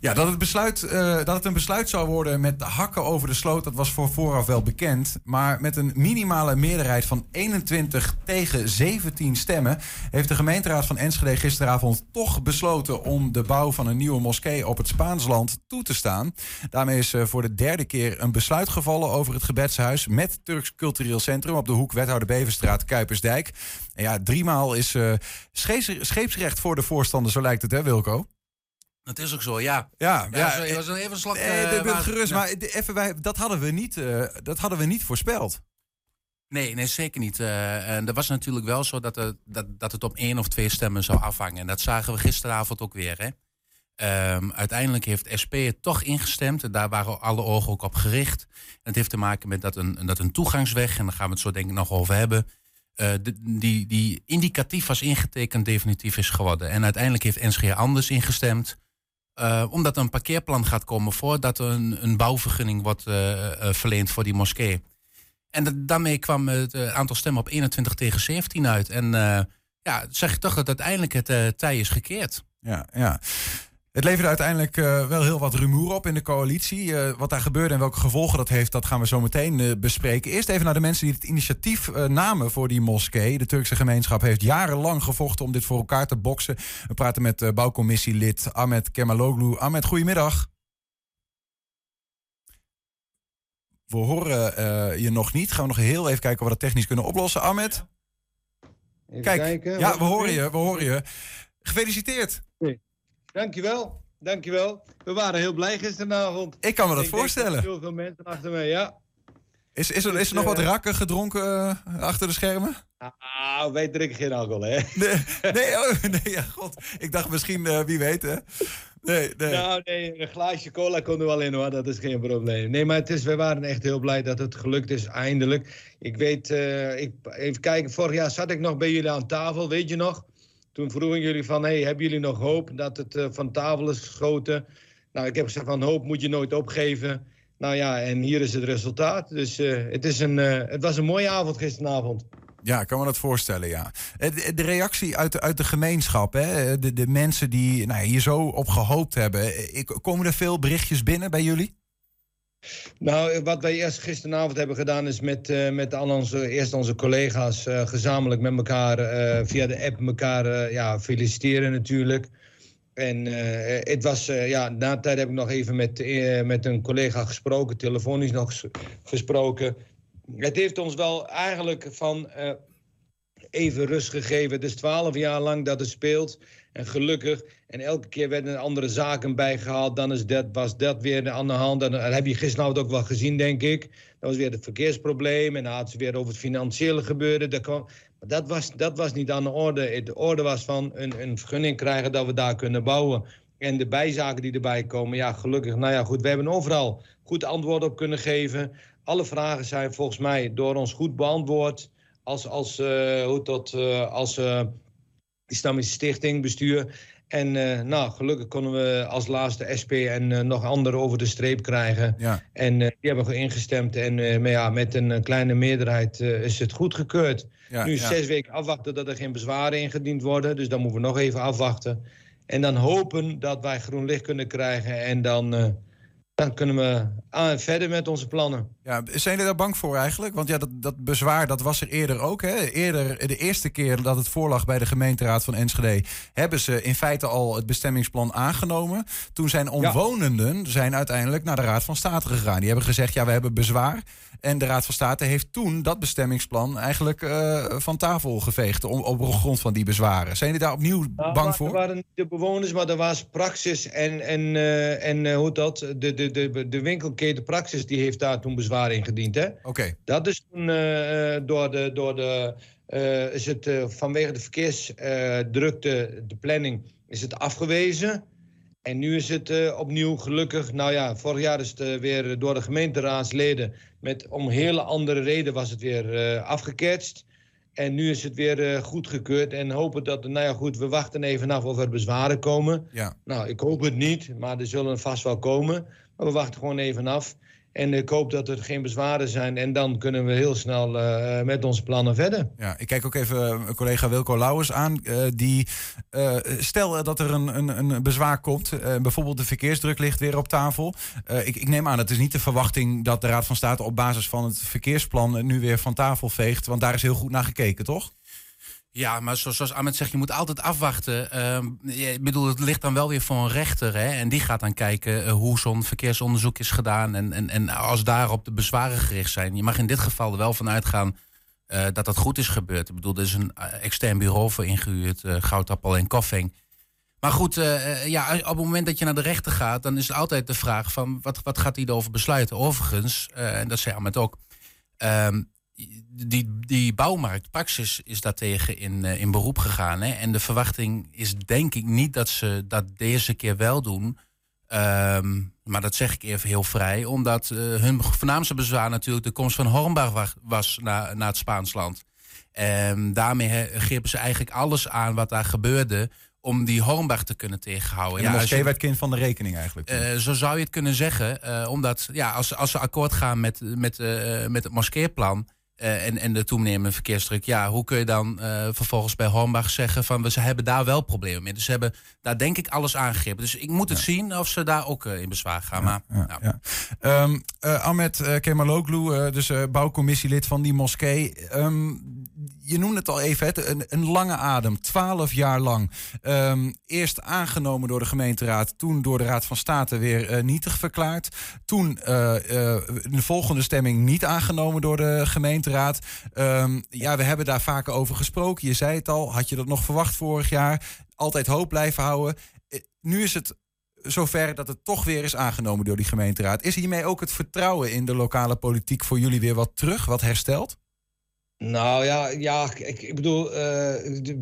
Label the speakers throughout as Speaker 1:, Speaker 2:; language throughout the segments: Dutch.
Speaker 1: Ja, dat het, besluit, uh, dat het een besluit zou worden met hakken over de sloot, dat was voor vooraf wel bekend. Maar met een minimale meerderheid van 21 tegen 17 stemmen heeft de gemeenteraad van Enschede gisteravond toch besloten om de bouw van een nieuwe moskee op het Spaansland toe te staan. Daarmee is uh, voor de derde keer een besluit gevallen over het gebedshuis met Turks Cultureel Centrum op de hoek Wethouder Beverstraat Kuipersdijk. En ja, driemaal is uh, scheepsrecht voor de voorstander, zo lijkt het hè Wilco?
Speaker 2: Dat is ook zo, ja.
Speaker 1: Ja, ja.
Speaker 2: ja was even een slag.
Speaker 1: Nee, uh, maar, gerust, ja. maar even, wij, dat, hadden we niet, uh, dat hadden we niet voorspeld.
Speaker 2: Nee, nee, zeker niet. Uh, en dat was natuurlijk wel zo dat het, dat, dat het op één of twee stemmen zou afhangen. En dat zagen we gisteravond ook weer. Hè? Um, uiteindelijk heeft SP het toch ingestemd. En daar waren alle ogen ook op gericht. En het heeft te maken met dat een, dat een toegangsweg, en daar gaan we het zo denk ik nog over hebben. Uh, die, die indicatief was ingetekend, definitief is geworden. En uiteindelijk heeft NSG anders ingestemd. Uh, omdat er een parkeerplan gaat komen voordat er een, een bouwvergunning wordt uh, uh, verleend voor die moskee. En dat, daarmee kwam het aantal stemmen op 21 tegen 17 uit. En ja, zeg je toch dat uiteindelijk het tij is gekeerd.
Speaker 1: Ja, ja. Het leverde uiteindelijk uh, wel heel wat rumoer op in de coalitie. Uh, wat daar gebeurde en welke gevolgen dat heeft, dat gaan we zo meteen uh, bespreken. Eerst even naar de mensen die het initiatief namen voor die moskee. De Turkse gemeenschap heeft jarenlang gevochten om dit voor elkaar te boksen. We praten met bouwcommissielid Ahmed Kemaloglu. Ahmed, goedemiddag. We horen je nog niet. Gaan we nog heel even kijken of we dat technisch kunnen oplossen. Ahmed?
Speaker 3: Even Kijk, kijken.
Speaker 1: ja, we horen je, we horen je. Gefeliciteerd.
Speaker 3: Dankjewel, dankjewel. We waren heel blij gisteravond.
Speaker 1: Ik kan me dat ik voorstellen.
Speaker 3: Heel veel mensen achter mij, ja.
Speaker 1: Is, is, er, is er nog wat rakken gedronken uh, achter de schermen?
Speaker 3: Ah, wij drinken geen alcohol, hè?
Speaker 1: Nee, nee, oh, nee ja, god. Ik dacht misschien, uh, wie weet, hè? Nee, nee.
Speaker 3: Nou, nee, een glaasje cola kon er wel in, hoor. Dat is geen probleem. Nee, maar het is, wij waren echt heel blij dat het gelukt is, eindelijk. Ik weet, uh, ik, even kijken, vorig jaar zat ik nog bij jullie aan tafel, weet je nog? Toen vroegen jullie van, hey, hebben jullie nog hoop dat het uh, van tafel is geschoten? Nou, ik heb gezegd van, hoop moet je nooit opgeven. Nou ja, en hier is het resultaat. Dus uh, het, is een, uh, het was een mooie avond gisteravond.
Speaker 1: Ja, kan me dat voorstellen, ja. De reactie uit de, uit de gemeenschap, hè? De, de mensen die nou, hier zo op gehoopt hebben. Komen er veel berichtjes binnen bij jullie?
Speaker 3: Nou, wat wij eerst gisteravond hebben gedaan is met, uh, met al onze, eerst onze collega's uh, gezamenlijk met elkaar uh, via de app elkaar ja, feliciteren natuurlijk. En het was, ja, na de tijd heb ik nog even met, met een collega gesproken, telefonisch nog gesproken. Het heeft ons wel eigenlijk van even rust gegeven. Is twaalf jaar lang dat het speelt. En gelukkig, en elke keer werden er andere zaken bijgehaald. Dan is dat, was dat weer aan de hand. En heb je gisteravond ook wel gezien, denk ik. Dat was weer het verkeersprobleem. En dan had ze weer over het financiële gebeuren. Dat, maar dat was, dat was niet aan de orde. De orde was van een, een vergunning krijgen dat we daar kunnen bouwen. En de bijzaken die erbij komen, ja, gelukkig. Nou ja, goed, we hebben overal goed antwoord op kunnen geven. Alle vragen zijn volgens mij door ons goed beantwoord. Als, als, uh, hoe dat, uh, als uh, Islamische Stichting, bestuur. En uh, nou, gelukkig konden we als laatste SP en uh, nog anderen over de streep krijgen.
Speaker 1: Ja.
Speaker 3: En uh, die hebben ingestemd. En maar ja, met een kleine meerderheid is het goedgekeurd.
Speaker 1: Ja,
Speaker 3: nu
Speaker 1: ja.
Speaker 3: zes weken afwachten dat er geen bezwaren ingediend worden. Dus dan moeten we nog even afwachten. En dan hopen dat wij groen licht kunnen krijgen. En dan, dan kunnen we aan, verder met onze plannen.
Speaker 1: Ja, zijn jullie daar bang voor eigenlijk? Want ja, dat, dat bezwaar dat was er eerder ook. Hè? Eerder, de eerste keer dat het voorlag bij de gemeenteraad van Enschede... hebben ze in feite al het bestemmingsplan aangenomen. Toen zijn omwonenden zijn uiteindelijk naar de Raad van State gegaan. Die hebben gezegd, ja, we hebben bezwaar. En de Raad van State heeft toen dat bestemmingsplan eigenlijk uh, van tafel geveegd... Om, op grond van die bezwaren. Zijn jullie daar opnieuw
Speaker 3: nou,
Speaker 1: bang voor?
Speaker 3: Er waren niet de bewoners, maar er was praxis en, en, uh, en uh, hoe dat... De, de, de, de winkelketen praxis die heeft daar toen bezwaar ingediend. Hè?
Speaker 1: Oké. Okay.
Speaker 3: Dat is toen uh, door de, door de uh, is het uh, vanwege de verkeersdrukte, de planning, is het afgewezen. En nu is het opnieuw gelukkig, nou ja, vorig jaar is het weer door de gemeenteraadsleden, met om hele andere reden was het weer afgeketst. En nu is het weer goedgekeurd en hopen dat, nou ja goed, we wachten even af of er bezwaren komen.
Speaker 1: Ja.
Speaker 3: Nou, ik hoop het niet, maar er zullen vast wel komen. Maar we wachten gewoon even af. En ik hoop dat er geen bezwaren zijn. En dan kunnen we heel snel uh, met onze plannen verder.
Speaker 1: Ja, ik kijk ook even collega Wilco Lauwers aan. Uh, die, stel dat er een, een, een bezwaar komt. bijvoorbeeld de verkeersdruk ligt weer op tafel. ik, ik neem aan, het is niet de verwachting dat de Raad van State op basis van het verkeersplan nu weer van tafel veegt. Want daar is heel goed naar gekeken, toch?
Speaker 2: Ja, maar zoals Ahmed zegt, je moet altijd afwachten. Uh, ik bedoel, het ligt dan wel weer voor een rechter. Hè? En die gaat dan kijken uh, hoe zo'n verkeersonderzoek is gedaan. En, en, en als daarop de bezwaren gericht zijn. Je mag in dit geval er wel van uitgaan uh, dat dat goed is gebeurd. Ik bedoel, er is een extern bureau voor ingehuurd. Goudappel en Koffing. Maar goed, ja, op het moment dat je naar de rechter gaat... dan is het altijd de vraag van wat, wat gaat hij erover besluiten? Overigens, en dat zei Ahmed ook... Ehm, die, die bouwmarkt, Praxis, is daartegen in, uh, in beroep gegaan. Hè? En de verwachting is denk ik niet dat ze dat deze keer wel doen. Um, maar dat zeg ik even heel vrij. Omdat uh, hun voornaamste bezwaar natuurlijk de komst van Hornbach was naar, naar het Spaans land. En daarmee grepen ze eigenlijk alles aan wat daar gebeurde om die Hornbach te kunnen tegenhouden.
Speaker 1: Ja, de moskee werd kind van de rekening eigenlijk.
Speaker 2: Uh, zo zou je het kunnen zeggen. Uh, omdat ja, als, als ze akkoord gaan met, met, uh, met het moskeerplan... Uh, en, en de toenemende verkeersdruk. Ja, hoe kun je dan uh, vervolgens bij Hornbach zeggen van we ze hebben daar wel problemen mee. Dus ze hebben daar denk ik alles aangegrepen. Dus ik moet het zien of ze daar ook uh, in bezwaar gaan. Ja, maar,
Speaker 1: ja. Um, Ahmed Kemaloglu, dus bouwcommissielid van die moskee. Um, je noemde het al even, het, een, een lange adem, twaalf jaar lang. Um, eerst aangenomen door de gemeenteraad, toen door de Raad van State weer uh, nietig verklaard. Toen uh, uh, de volgende stemming niet aangenomen door de gemeenteraad. Um, ja, we hebben daar vaker over gesproken. Je zei het al, had je dat nog verwacht vorig jaar? Altijd hoop blijven houden. nu is het zover dat het toch weer is aangenomen door die gemeenteraad. Is hiermee ook het vertrouwen in de lokale politiek voor jullie weer wat terug, wat hersteld?
Speaker 3: Nou ja, ja ik, ik bedoel, uh,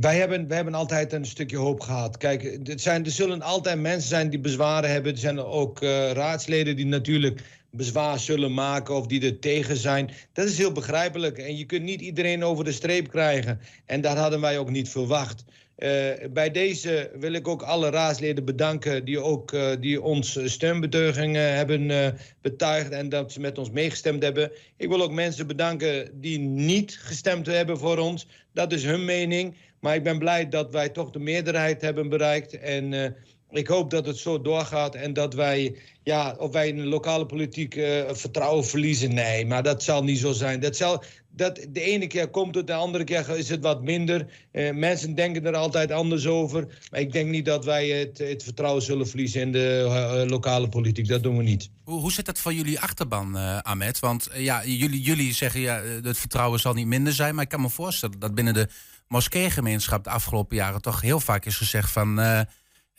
Speaker 3: wij, hebben, wij hebben altijd een stukje hoop gehad. Kijk, er, zijn, er zullen altijd mensen zijn die bezwaren hebben. Er zijn ook uh, raadsleden die natuurlijk bezwaar zullen maken of die er tegen zijn. Dat is heel begrijpelijk. En je kunt niet iedereen over de streep krijgen. En dat hadden wij ook niet verwacht. Uh, bij deze wil ik ook alle raadsleden bedanken die, ook, uh, die ons steunbetuiging uh, hebben betuigd en dat ze met ons meegestemd hebben. Ik wil ook mensen bedanken die niet gestemd hebben voor ons. Dat is hun mening. Maar ik ben blij dat wij toch de meerderheid hebben bereikt. En ik hoop dat het zo doorgaat en dat wij, ja, of wij in de lokale politiek vertrouwen verliezen. Nee, maar dat zal niet zo zijn. Dat zal, dat de ene keer komt het, de andere keer is het wat minder. Uh, mensen denken er altijd anders over. Maar ik denk niet dat wij het, het vertrouwen zullen verliezen in de uh, lokale politiek. Dat doen we niet.
Speaker 2: Hoe, hoe zit dat voor jullie achterban, Ahmed? Want ja, jullie, jullie zeggen ja, het vertrouwen zal niet minder zijn. Maar ik kan me voorstellen dat binnen de moskeegemeenschap de afgelopen jaren toch heel vaak is gezegd van.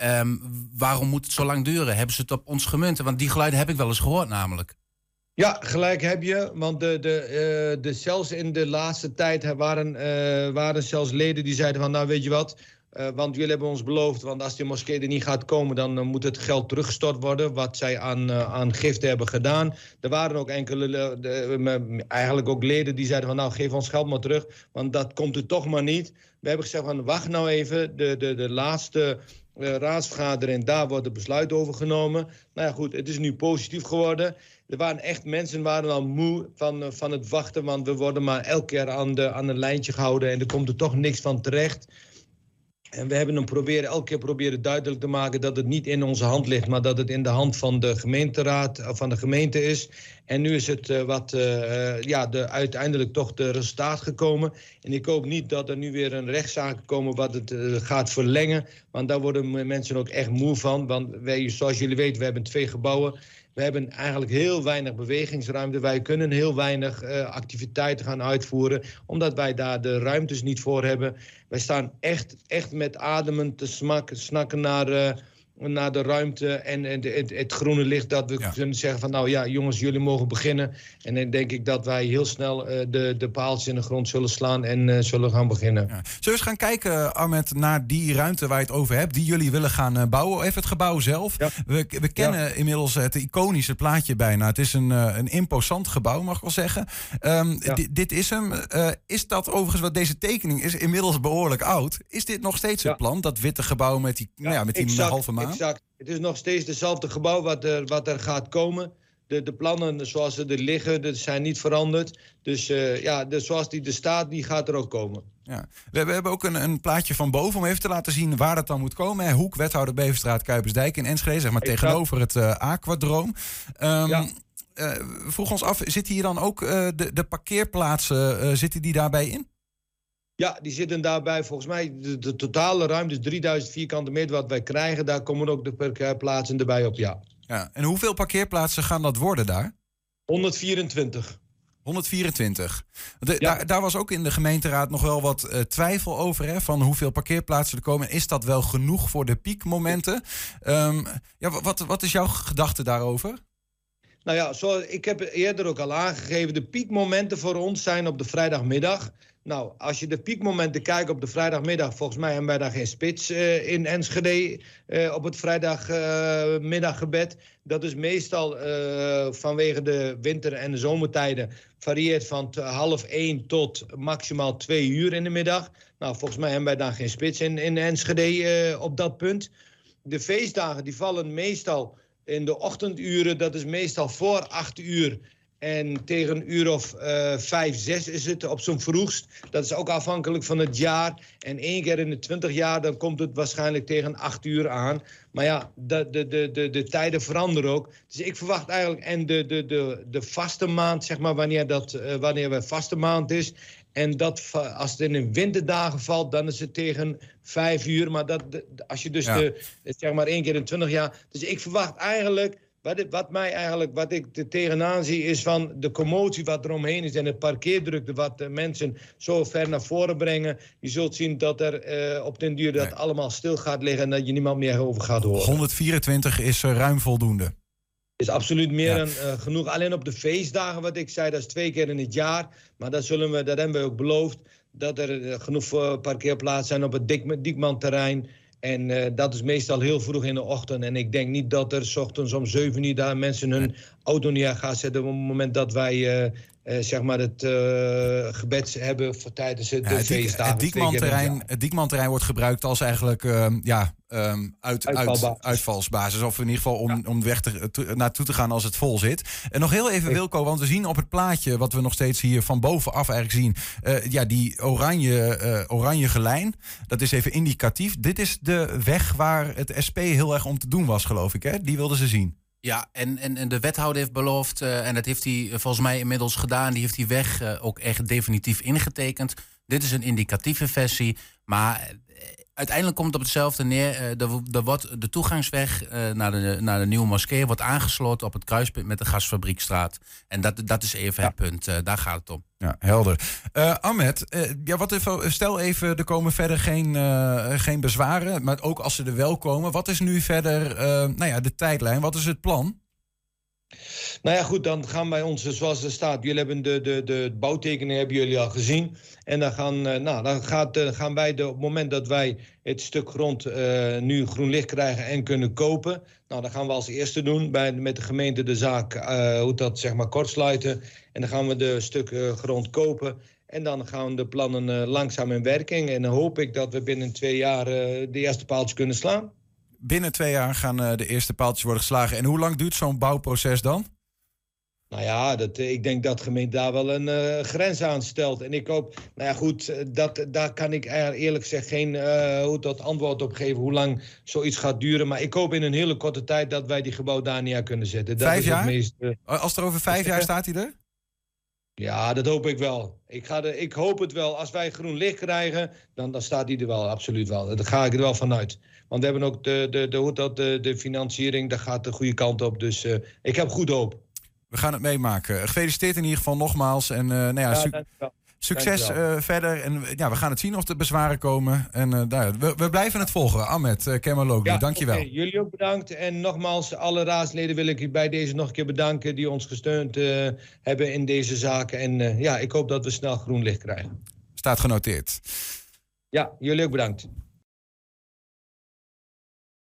Speaker 2: Um, waarom moet het zo lang duren? Hebben ze het op ons gemunt? Want die geluiden heb ik wel eens gehoord, namelijk.
Speaker 3: Ja, gelijk heb je. Want de, de, uh, de, zelfs in de laatste tijd waren, uh, waren zelfs leden die zeiden van... nou, weet je wat, uh, want jullie hebben ons beloofd... want als die moskee er niet gaat komen... dan moet het geld teruggestort worden... wat zij aan, aan giften hebben gedaan. Er waren ook enkele, de, eigenlijk ook leden die zeiden van... nou, geef ons geld maar terug, want dat komt er toch maar niet. We hebben gezegd van, wacht nou even. De, de, de laatste uh, raadsvergadering, daar wordt het besluit over genomen. Nou ja, goed, het is nu positief geworden. Er waren echt mensen waren al moe van, uh, van het wachten, want we worden maar elke keer aan, de, aan een lijntje gehouden en er komt er toch niks van terecht. En we hebben hem proberen, elke keer proberen duidelijk te maken dat het niet in onze hand ligt, maar dat het in de hand van de gemeenteraad of van de gemeente is. En nu is het uh, wat, uh, ja, de, uiteindelijk toch de resultaat gekomen. En ik hoop niet dat er nu weer een rechtszaak komen wat het gaat verlengen. Want daar worden mensen ook echt moe van. Want wij, zoals jullie weten, we hebben twee gebouwen. We hebben eigenlijk heel weinig bewegingsruimte. Wij kunnen heel weinig uh, activiteiten gaan uitvoeren, omdat wij daar de ruimtes niet voor hebben. Wij staan echt, echt met ademen te smakken, snakken naar, uh, naar de ruimte en, en de, het, het, groene licht. Dat we ja. kunnen zeggen van nou ja, jongens, jullie mogen beginnen. En dan denk ik dat wij heel snel uh, de, de paaltjes in de grond zullen slaan en uh, zullen gaan beginnen. Ja.
Speaker 1: Zullen we eens gaan kijken, Ahmed, naar die ruimte waar je het over hebt, die jullie willen gaan uh, bouwen? Even het gebouw zelf. Ja. We, we kennen inmiddels het iconische plaatje bijna. Het is een, een imposant gebouw, mag ik wel zeggen. Um, dit is hem. is dat overigens wat deze tekening is inmiddels behoorlijk oud? Is dit nog steeds het plan, dat witte gebouw met die, nou ja, met die
Speaker 3: exact,
Speaker 1: halve maan?
Speaker 3: Exact. Het is nog steeds hetzelfde gebouw wat er, wat er gaat komen. de, de plannen zoals ze er liggen, dat zijn niet veranderd. Dus uh, ja, de, zoals die er staat, die gaat er ook komen.
Speaker 1: Ja. We, we, hebben ook een, een, plaatje van boven om even te laten zien waar dat dan moet komen. Hoek, wethouder Beverstraat, Kuipersdijk in Enschede, zeg maar tegenover het uh. Um, ja. Uh, vroeg ons af, zitten hier dan ook de, de parkeerplaatsen, zitten die daarbij in?
Speaker 3: Ja, die zitten daarbij. Volgens mij de, de totale ruimte, dus 3000 vierkante meter wat wij krijgen, daar komen ook de parkeerplaatsen erbij op, ja.
Speaker 1: ja. En hoeveel parkeerplaatsen gaan dat worden daar?
Speaker 3: 124.
Speaker 1: 124. De, daar, daar, was ook in de gemeenteraad nog wel wat uh, twijfel over. Hè, van hoeveel parkeerplaatsen er komen. Is dat wel genoeg voor de piekmomenten? Um, ja, wat, wat is jouw gedachte daarover?
Speaker 3: Nou ja, zo, ik heb eerder ook al aangegeven. De piekmomenten voor ons zijn op de vrijdagmiddag. Nou, als je de piekmomenten kijkt op de vrijdagmiddag, volgens mij hebben wij daar geen spits uh, in Enschede uh, op het vrijdagmiddaggebed. Dat is meestal uh, vanwege de winter- en de zomertijden varieert van half één tot maximaal twee uur in de middag. Nou, volgens mij hebben wij daar geen spits in, in Enschede op dat punt. De feestdagen die vallen meestal in de ochtenduren, dat is meestal voor acht uur en tegen een uur of uh, vijf, zes is het op zo'n vroegst. Dat is ook afhankelijk van het jaar. En één keer in de twintig jaar, dan komt het waarschijnlijk tegen acht uur aan. Maar ja, de, de, de, de, de tijden veranderen ook. Dus ik verwacht eigenlijk, en de, de, de, de vaste maand, zeg maar, wanneer, dat, uh, wanneer we vaste maand is. En dat, als het in de winterdagen valt, dan is het tegen vijf uur. Maar dat, als je dus de, zeg maar één keer in twintig jaar. Dus ik verwacht eigenlijk wat, wat, mij eigenlijk, wat ik er tegenaan zie, is van de commotie wat er omheen is en de parkeerdrukte wat de mensen zo ver naar voren brengen. Je zult zien dat er uh, op den duur dat allemaal stil gaat liggen en dat je niemand meer over gaat horen.
Speaker 1: 124 is ruim voldoende.
Speaker 3: Is absoluut meer dan uh, genoeg. Alleen op de feestdagen, wat ik zei, dat is twee keer in het jaar. Maar dat, zullen we, dat hebben we ook beloofd. Dat er genoeg parkeerplaatsen zijn op het Diekman-terrein. En uh, dat is meestal heel vroeg in de ochtend. En ik denk niet dat er s ochtends om 7 uur daar mensen hun neer gaan zetten. op het moment dat wij uh, uh, zeg maar het gebed hebben voor tijdens het ja, feestdagen.
Speaker 1: Het Diekman-terrein Diekman wordt gebruikt als eigenlijk ja, um, uit, uit, uitvalsbasis. Of in ieder geval om, om weg te, naartoe te gaan als het vol zit. En nog heel even, Wilco, want we zien op het plaatje... wat we nog steeds hier van bovenaf eigenlijk zien... Uh, ja, die oranje, uh, oranje gelijn, dat is even indicatief. Dit is de weg waar het SP heel erg om te doen was, geloof ik. Hè? Die wilden ze zien.
Speaker 2: Ja, en, en, en de wethouder heeft beloofd, uh, en dat heeft hij volgens mij inmiddels gedaan... die heeft die weg ook echt definitief ingetekend. Dit is een indicatieve versie, maar uiteindelijk komt het op hetzelfde neer. Uh, de, wordt de toegangsweg uh, naar, de, naar de nieuwe moskee wordt aangesloten op het kruispunt met de gasfabriekstraat. En dat, dat is even het punt. Uh, daar gaat het om.
Speaker 1: Ja, helder. Ahmed, ja, wat even, stel even, er komen verder geen, geen bezwaren. Maar ook als ze er wel komen, wat is nu verder nou ja, de tijdlijn? Wat is het plan?
Speaker 3: Nou ja, goed, dan gaan wij ons, zoals er staat, jullie hebben de, de, de bouwtekening hebben jullie al gezien. En dan gaan, eh, nou, dan gaat, uh, gaan wij, op het moment dat wij het stuk grond uh, nu groen licht krijgen en kunnen kopen, nou, dan gaan we als eerste doen bij, met de gemeente de zaak, hoe dat zeg maar kortsluiten. En dan gaan we de stuk grond kopen. En dan gaan de plannen langzaam in werking. En dan hoop ik dat we binnen twee jaar de eerste paaltjes kunnen slaan
Speaker 1: binnen twee jaar gaan uh, de eerste paaltjes worden geslagen. En hoe lang duurt zo'n bouwproces dan?
Speaker 3: Nou ja, dat, eh, ik denk dat de gemeente daar wel een uh, grens aan stelt. En ik hoop, nou ja goed, dat, daar kan ik eerlijk gezegd geen uh, hoe dat antwoord op geven hoe lang zoiets gaat duren. Maar ik hoop in een hele korte tijd dat wij die gebouw daar neer kunnen zetten.
Speaker 1: Dat vijf jaar? Meest, Als er over vijf jaar staat hij er?
Speaker 3: Ja, dat hoop ik wel. Ik, ga de, ik hoop het wel. Als wij groen licht krijgen, dan, dan staat hij er wel, absoluut wel. Daar ga ik er wel vanuit. Want we hebben ook de, de, de, de, de, de financiering, daar gaat de goede kant op. Dus uh, ik heb goed hoop.
Speaker 1: We gaan het meemaken. Gefeliciteerd in ieder geval nogmaals. En uh, nou ja, ja succes uh, verder. En ja, we gaan het zien of er bezwaren komen. En uh, nou, we, we, blijven het volgen. Ahmed uh, Kemaloglu, ja, dankjewel. Okay.
Speaker 3: Jullie ook bedankt. En nogmaals, alle raadsleden wil ik bij deze nog een keer bedanken... die ons gesteund hebben in deze zaken. En ja, ik hoop dat we snel groen licht krijgen.
Speaker 1: Staat genoteerd.
Speaker 3: Ja, jullie ook bedankt.